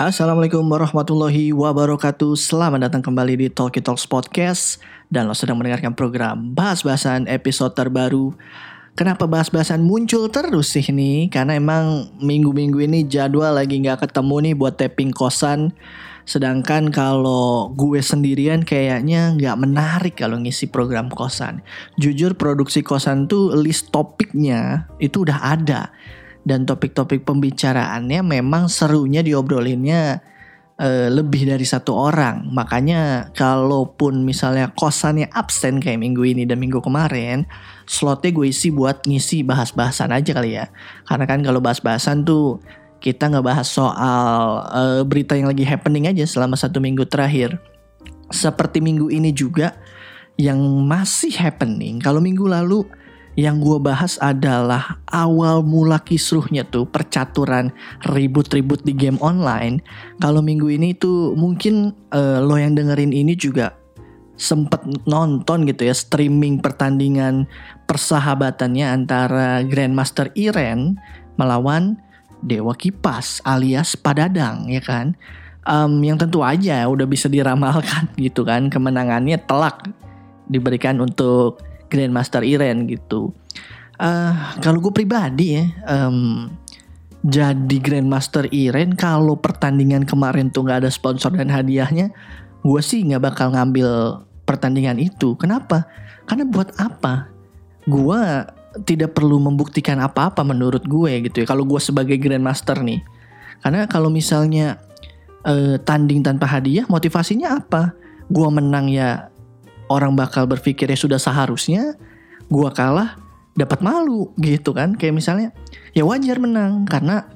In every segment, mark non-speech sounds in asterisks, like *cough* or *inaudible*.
Assalamualaikum warahmatullahi wabarakatuh. Selamat datang kembali di Talkie Talks Podcast. Dan lo sedang mendengarkan program Bahas-bahasan episode terbaru. Kenapa bahas-bahasan muncul terus sih nih Karena emang minggu-minggu ini jadwal lagi gak ketemu nih buat tapping kosan. Sedangkan kalau gue sendirian kayaknya gak menarik kalau ngisi program kosan. Jujur produksi kosan tuh list topiknya itu udah ada dan topik-topik pembicaraannya memang serunya diobrolinnya uh, lebih dari satu orang. Makanya kalaupun misalnya kosannya absen kayak minggu ini dan minggu kemarin, slotnya gue isi buat ngisi bahas-bahasan aja kali ya. Karena kan kalau bahas-bahasan tuh kita nggak bahas soal uh, berita yang lagi happening aja selama satu minggu terakhir. Seperti minggu ini juga yang masih happening. Kalau minggu lalu yang gue bahas adalah awal mula kisruhnya tuh percaturan ribut-ribut di game online. Kalau minggu ini tuh mungkin uh, lo yang dengerin ini juga sempet nonton gitu ya streaming pertandingan persahabatannya antara Grandmaster Iren melawan Dewa Kipas alias Padadang ya kan. Um, yang tentu aja udah bisa diramalkan *laughs* gitu kan kemenangannya telak diberikan untuk Grandmaster Iren gitu. Uh, kalau gue pribadi ya, um, jadi Grandmaster Iren kalau pertandingan kemarin tuh nggak ada sponsor dan hadiahnya, gue sih nggak bakal ngambil pertandingan itu. Kenapa? Karena buat apa? Gue tidak perlu membuktikan apa-apa menurut gue gitu ya. Kalau gue sebagai Grandmaster nih, karena kalau misalnya uh, tanding tanpa hadiah, motivasinya apa? Gue menang ya orang bakal berpikirnya sudah seharusnya gua kalah dapat malu gitu kan. Kayak misalnya ya wajar menang karena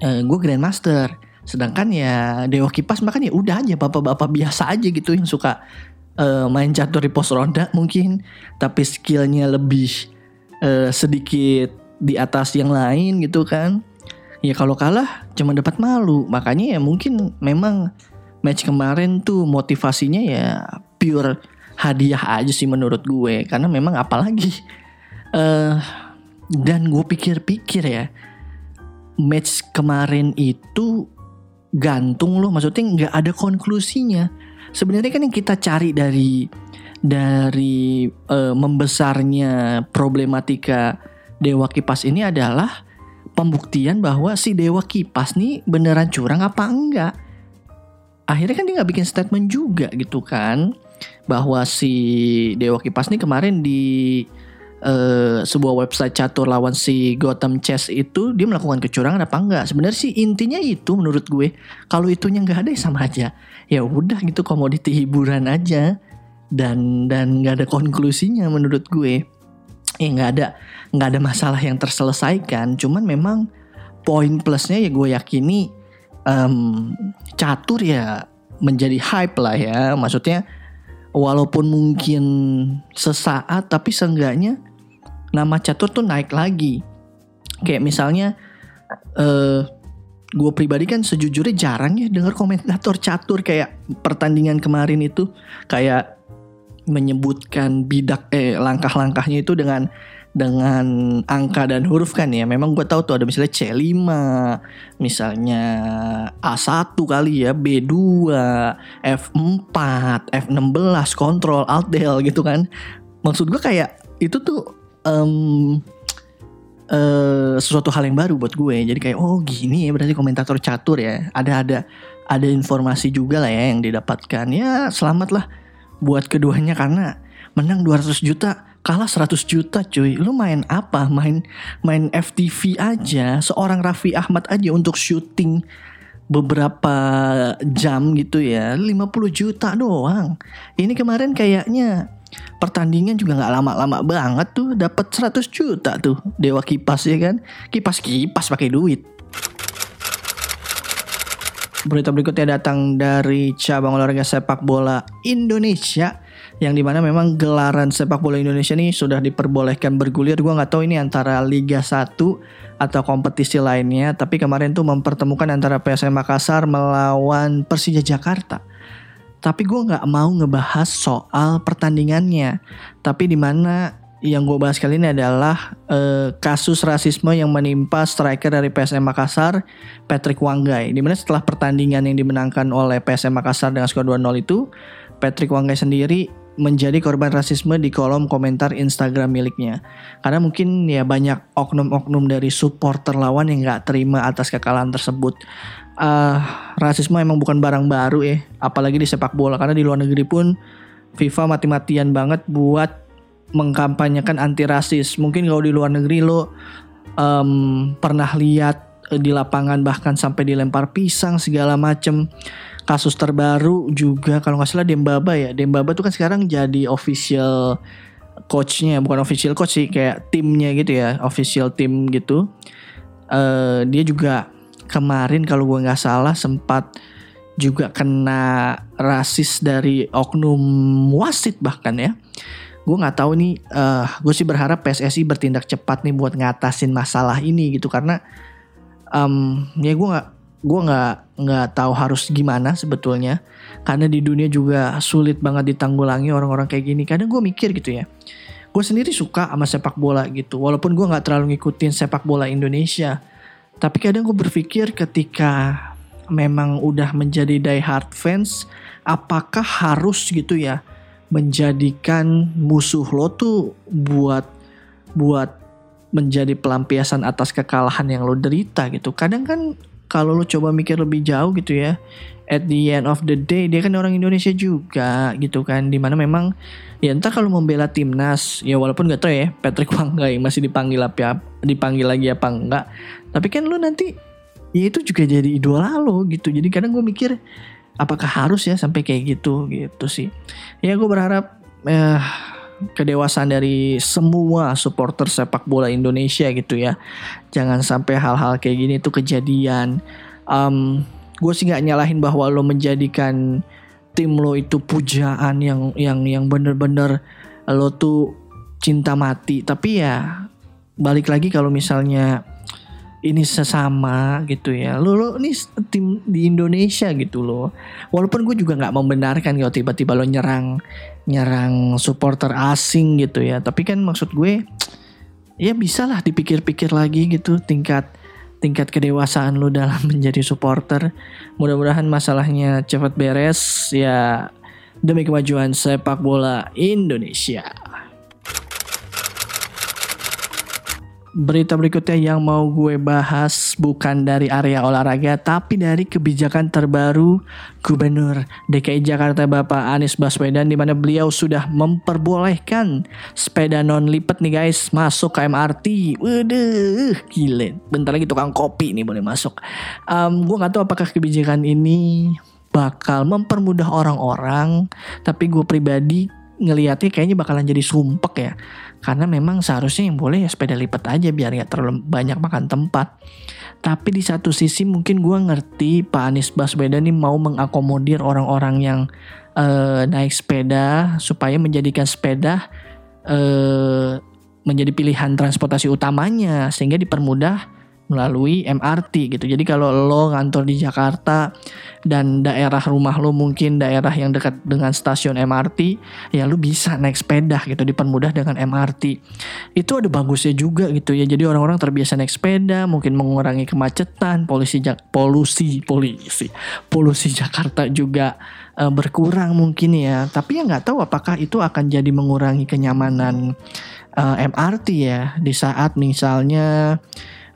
eh, gue grandmaster. Sedangkan ya dewa kipas makanya udah aja bapak-bapak biasa aja gitu yang suka uh, main catur di pos ronda mungkin. Tapi skillnya lebih uh, sedikit di atas yang lain gitu kan. Ya kalau kalah cuma dapat malu. Makanya ya mungkin memang match kemarin tuh motivasinya ya pure hadiah aja sih menurut gue. Karena memang apalagi uh, dan gue pikir-pikir ya match kemarin itu gantung loh. Maksudnya nggak ada konklusinya. Sebenarnya kan yang kita cari dari dari uh, membesarnya problematika dewa kipas ini adalah pembuktian bahwa si dewa kipas nih beneran curang apa enggak? Akhirnya kan dia nggak bikin statement juga gitu kan bahwa si Dewa Kipas nih kemarin di uh, sebuah website catur lawan si Gotham Chess itu dia melakukan kecurangan apa enggak? Sebenarnya sih intinya itu menurut gue. Kalau itunya nggak ada ya sama aja. Ya udah gitu komoditi hiburan aja dan dan nggak ada konklusinya menurut gue. Ya nggak ada nggak ada masalah yang terselesaikan. Cuman memang poin plusnya ya gue yakini um, catur ya menjadi hype lah ya. Maksudnya walaupun mungkin sesaat tapi seenggaknya nama catur tuh naik lagi. Kayak misalnya uh, gue pribadi kan sejujurnya jarang ya dengar komentator catur kayak pertandingan kemarin itu. Kayak menyebutkan bidak eh langkah-langkahnya itu dengan dengan angka dan huruf kan ya. Memang gue tahu tuh ada misalnya C5, misalnya A1 kali ya, B2, F4, F16, kontrol, alt del gitu kan. Maksud gue kayak itu tuh um, uh, sesuatu hal yang baru buat gue. Jadi kayak oh gini ya berarti komentator catur ya. Ada ada ada informasi juga lah ya yang didapatkan. Ya selamat lah buat keduanya karena menang 200 juta kalah 100 juta cuy. Lu main apa? Main main FTV aja. Seorang Raffi Ahmad aja untuk syuting beberapa jam gitu ya. 50 juta doang. Ini kemarin kayaknya pertandingan juga nggak lama-lama banget tuh. Dapat 100 juta tuh. Dewa Kipas ya kan? Kipas kipas pakai duit. Berita berikutnya datang dari cabang olahraga sepak bola Indonesia yang di mana memang gelaran sepak bola Indonesia ini sudah diperbolehkan bergulir. Gue nggak tahu ini antara Liga 1 atau kompetisi lainnya. Tapi kemarin tuh mempertemukan antara PSM Makassar melawan Persija Jakarta. Tapi gue nggak mau ngebahas soal pertandingannya. Tapi di mana yang gue bahas kali ini adalah uh, kasus rasisme yang menimpa striker dari PSM Makassar, Patrick Wanggai. Di mana setelah pertandingan yang dimenangkan oleh PSM Makassar dengan skor 2-0 itu, Patrick Wanggai sendiri menjadi korban rasisme di kolom komentar Instagram miliknya. Karena mungkin ya banyak oknum-oknum dari supporter lawan yang nggak terima atas kekalahan tersebut. Uh, rasisme emang bukan barang baru ya, apalagi di sepak bola. Karena di luar negeri pun FIFA mati-matian banget buat mengkampanyekan anti rasis. Mungkin kalau di luar negeri lo um, pernah lihat di lapangan bahkan sampai dilempar pisang segala macem. Kasus terbaru juga kalau nggak salah Dembaba ya. Dembaba tuh kan sekarang jadi official coachnya, bukan official coach sih, kayak timnya gitu ya, official tim gitu. Uh, dia juga kemarin kalau gue nggak salah sempat juga kena rasis dari oknum wasit bahkan ya gue nggak tahu nih uh, gue sih berharap PSSI bertindak cepat nih buat ngatasin masalah ini gitu karena um, ya gue nggak gue nggak nggak tahu harus gimana sebetulnya. Karena di dunia juga sulit banget ditanggulangi orang-orang kayak gini. Kadang gue mikir gitu ya. Gue sendiri suka sama sepak bola gitu. Walaupun gue nggak terlalu ngikutin sepak bola Indonesia. Tapi kadang gue berpikir ketika memang udah menjadi die hard fans apakah harus gitu ya menjadikan musuh lo tuh buat buat menjadi pelampiasan atas kekalahan yang lo derita gitu. Kadang kan kalau lo coba mikir lebih jauh gitu ya, at the end of the day dia kan orang Indonesia juga gitu kan, di mana memang ya ntar kalau membela timnas ya walaupun gak tau ya Patrick *laughs* Wanggai masih dipanggil apa dipanggil lagi apa enggak, tapi kan lo nanti ya itu juga jadi idola lo gitu. Jadi kadang gue mikir apakah harus ya sampai kayak gitu gitu sih ya gue berharap eh, kedewasaan dari semua supporter sepak bola Indonesia gitu ya. Jangan sampai hal-hal kayak gini tuh kejadian. Um, gue sih nggak nyalahin bahwa lo menjadikan tim lo itu pujaan yang yang yang bener-bener lo tuh cinta mati. Tapi ya balik lagi kalau misalnya ini sesama gitu ya. Lo lo ini tim di Indonesia gitu loh. Walaupun gue juga nggak membenarkan kalau tiba-tiba lo nyerang nyerang supporter asing gitu ya. Tapi kan maksud gue ya bisa lah dipikir-pikir lagi gitu tingkat tingkat kedewasaan lo dalam *laughs* menjadi supporter. Mudah-mudahan masalahnya cepat beres ya. Demi kemajuan sepak bola Indonesia Berita berikutnya yang mau gue bahas bukan dari area olahraga tapi dari kebijakan terbaru Gubernur DKI Jakarta Bapak Anies Baswedan di mana beliau sudah memperbolehkan sepeda non lipat nih guys masuk ke MRT. Waduh, gile. Bentar lagi tukang kopi nih boleh masuk. Um, gue nggak tahu apakah kebijakan ini bakal mempermudah orang-orang, tapi gue pribadi ngelihatnya kayaknya bakalan jadi sumpek ya karena memang seharusnya yang boleh ya sepeda lipat aja biar nggak terlalu banyak makan tempat. Tapi di satu sisi mungkin gue ngerti Pak Anies Baswedan ini mau mengakomodir orang-orang yang uh, naik sepeda supaya menjadikan sepeda uh, menjadi pilihan transportasi utamanya sehingga dipermudah melalui MRT gitu. Jadi kalau lo ngantor di Jakarta dan daerah rumah lo mungkin daerah yang dekat dengan stasiun MRT, ya lo bisa naik sepeda gitu dipermudah dengan MRT. Itu ada bagusnya juga gitu ya. Jadi orang-orang terbiasa naik sepeda, mungkin mengurangi kemacetan, polusi polusi polisi polusi Jakarta juga uh, berkurang mungkin ya. Tapi ya nggak tahu apakah itu akan jadi mengurangi kenyamanan eh, MRT ya di saat misalnya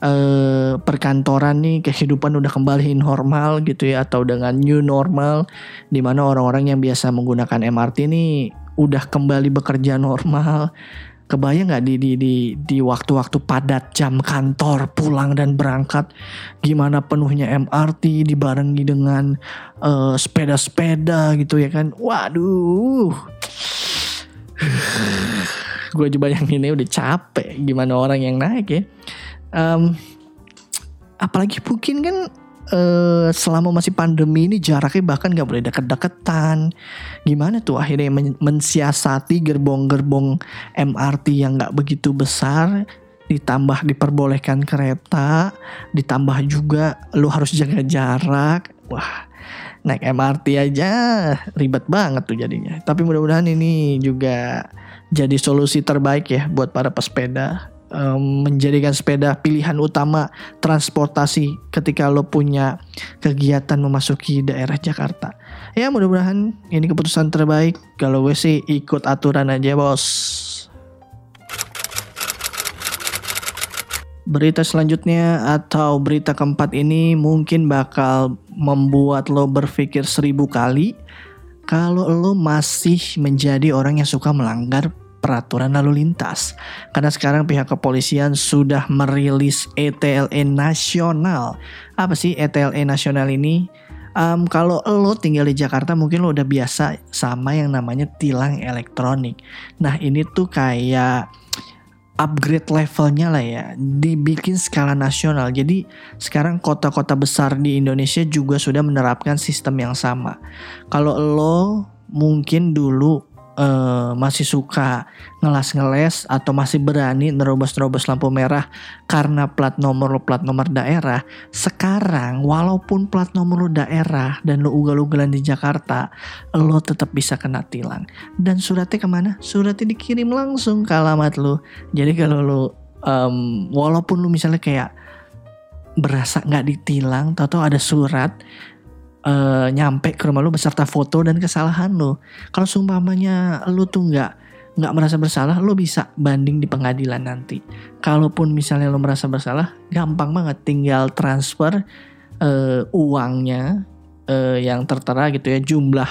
eh, perkantoran nih kehidupan udah kembali normal gitu ya atau dengan new normal di mana orang-orang yang biasa menggunakan MRT ini udah kembali bekerja normal. Kebayang nggak di di di di waktu-waktu padat jam kantor pulang dan berangkat gimana penuhnya MRT dibarengi dengan eh, sepeda-sepeda gitu ya kan? Waduh. *sighs* Gue aja bayangin ini udah capek. Gimana orang yang naik ya um, apalagi mungkin kan uh, selama masih pandemi ini jaraknya bahkan nggak boleh deket-deketan. Gimana tuh akhirnya men mensiasati gerbong-gerbong MRT yang nggak begitu besar? Ditambah diperbolehkan kereta ditambah juga lu harus jaga jarak. Wah naik MRT aja ribet banget tuh jadinya. Tapi mudah-mudahan ini juga jadi solusi terbaik ya buat para pesepeda menjadikan sepeda pilihan utama transportasi ketika lo punya kegiatan memasuki daerah Jakarta. Ya mudah-mudahan ini keputusan terbaik. Kalau gue sih ikut aturan aja bos. Berita selanjutnya atau berita keempat ini mungkin bakal membuat lo berpikir seribu kali kalau lo masih menjadi orang yang suka melanggar peraturan lalu lintas. Karena sekarang pihak kepolisian sudah merilis ETLE nasional. Apa sih ETLE nasional ini? Um, kalau lo tinggal di Jakarta mungkin lo udah biasa sama yang namanya tilang elektronik. Nah ini tuh kayak upgrade levelnya lah ya dibikin skala nasional jadi sekarang kota-kota besar di Indonesia juga sudah menerapkan sistem yang sama kalau lo mungkin dulu uh, masih suka ngelas-ngeles atau masih berani nerobos-nerobos lampu merah karena plat nomor lo plat nomor daerah, sekarang walaupun plat nomor lo daerah dan lo ugal-ugalan di Jakarta, lo tetap bisa kena tilang. Dan suratnya ke mana? Suratnya dikirim langsung ke alamat lo. Jadi kalau lo um, walaupun lo misalnya kayak berasa nggak ditilang, atau ada surat uh, nyampe ke rumah lu beserta foto dan kesalahan lu. Kalau sumpamanya lu tuh nggak nggak merasa bersalah, lu bisa banding di pengadilan nanti. Kalaupun misalnya lu merasa bersalah, gampang banget tinggal transfer uh, uangnya uh, yang tertera gitu ya jumlah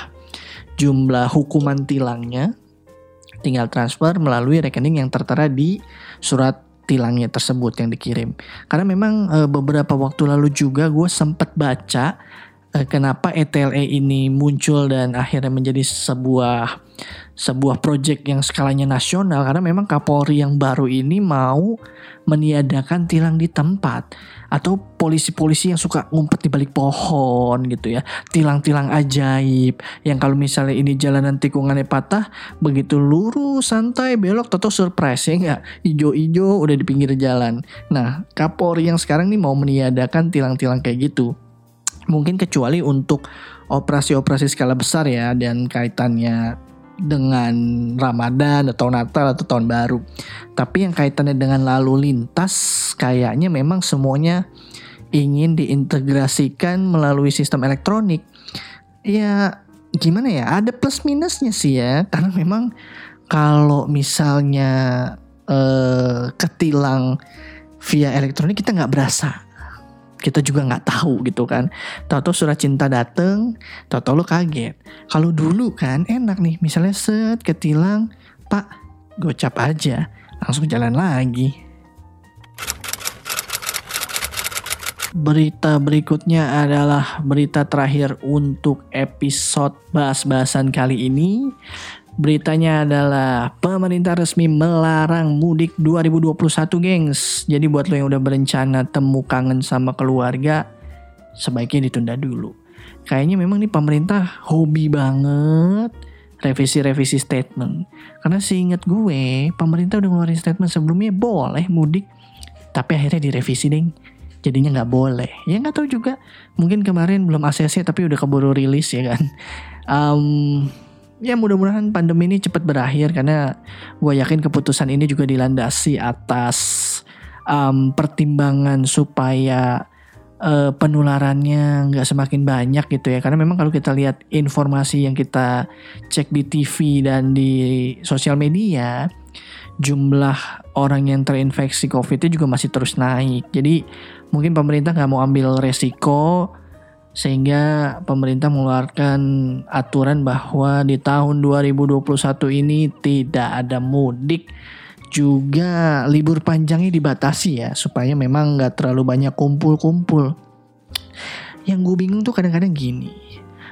jumlah hukuman tilangnya tinggal transfer melalui rekening yang tertera di surat tilangnya tersebut yang dikirim. Karena memang e, beberapa waktu lalu juga gue sempat baca kenapa ETLE ini muncul dan akhirnya menjadi sebuah sebuah proyek yang skalanya nasional? Karena memang Kapolri yang baru ini mau meniadakan tilang di tempat. Atau polisi-polisi yang suka ngumpet di balik pohon gitu ya. Tilang-tilang ajaib. Yang kalau misalnya ini jalanan tikungannya patah begitu lurus santai belok atau surprise ya nggak ijo-ijo udah di pinggir jalan. Nah Kapolri yang sekarang nih mau meniadakan tilang-tilang kayak gitu Mungkin kecuali untuk operasi-operasi skala besar ya dan kaitannya dengan Ramadan atau Natal atau tahun baru. Tapi yang kaitannya dengan lalu lintas kayaknya memang semuanya ingin diintegrasikan melalui sistem elektronik. Ya gimana ya? Ada plus minusnya sih ya *laughs* karena memang kalau misalnya eh, ketilang via elektronik kita nggak berasa kita juga nggak tahu gitu kan. Tahu-tahu surat cinta dateng, tahu-tahu lo kaget. Kalau dulu kan enak nih, misalnya set ketilang, Pak, gocap aja, langsung jalan lagi. Berita berikutnya adalah berita terakhir untuk episode bahas-bahasan kali ini. Beritanya adalah pemerintah resmi melarang mudik 2021 gengs. Jadi buat lo yang udah berencana temu kangen sama keluarga, sebaiknya ditunda dulu. Kayaknya memang nih pemerintah hobi banget revisi-revisi statement. Karena seingat gue, pemerintah udah ngeluarin statement sebelumnya boleh mudik. Tapi akhirnya direvisi deh. Jadinya nggak boleh. Ya nggak tahu juga. Mungkin kemarin belum ACC tapi udah keburu rilis ya kan. Um, ya mudah-mudahan pandemi ini cepat berakhir karena gue yakin keputusan ini juga dilandasi atas um, pertimbangan supaya uh, penularannya nggak semakin banyak gitu ya. Karena memang kalau kita lihat informasi yang kita cek di TV dan di sosial media jumlah orang yang terinfeksi COVID itu juga masih terus naik. Jadi mungkin pemerintah nggak mau ambil resiko sehingga pemerintah mengeluarkan aturan bahwa di tahun 2021 ini tidak ada mudik. Juga libur panjangnya dibatasi ya supaya memang nggak terlalu banyak kumpul-kumpul. Yang gue bingung tuh kadang-kadang gini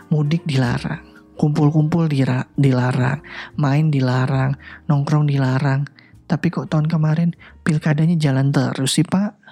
mudik dilarang kumpul-kumpul dilarang main dilarang nongkrong dilarang. Tapi kok tahun kemarin pilkadanya jalan terus sih pak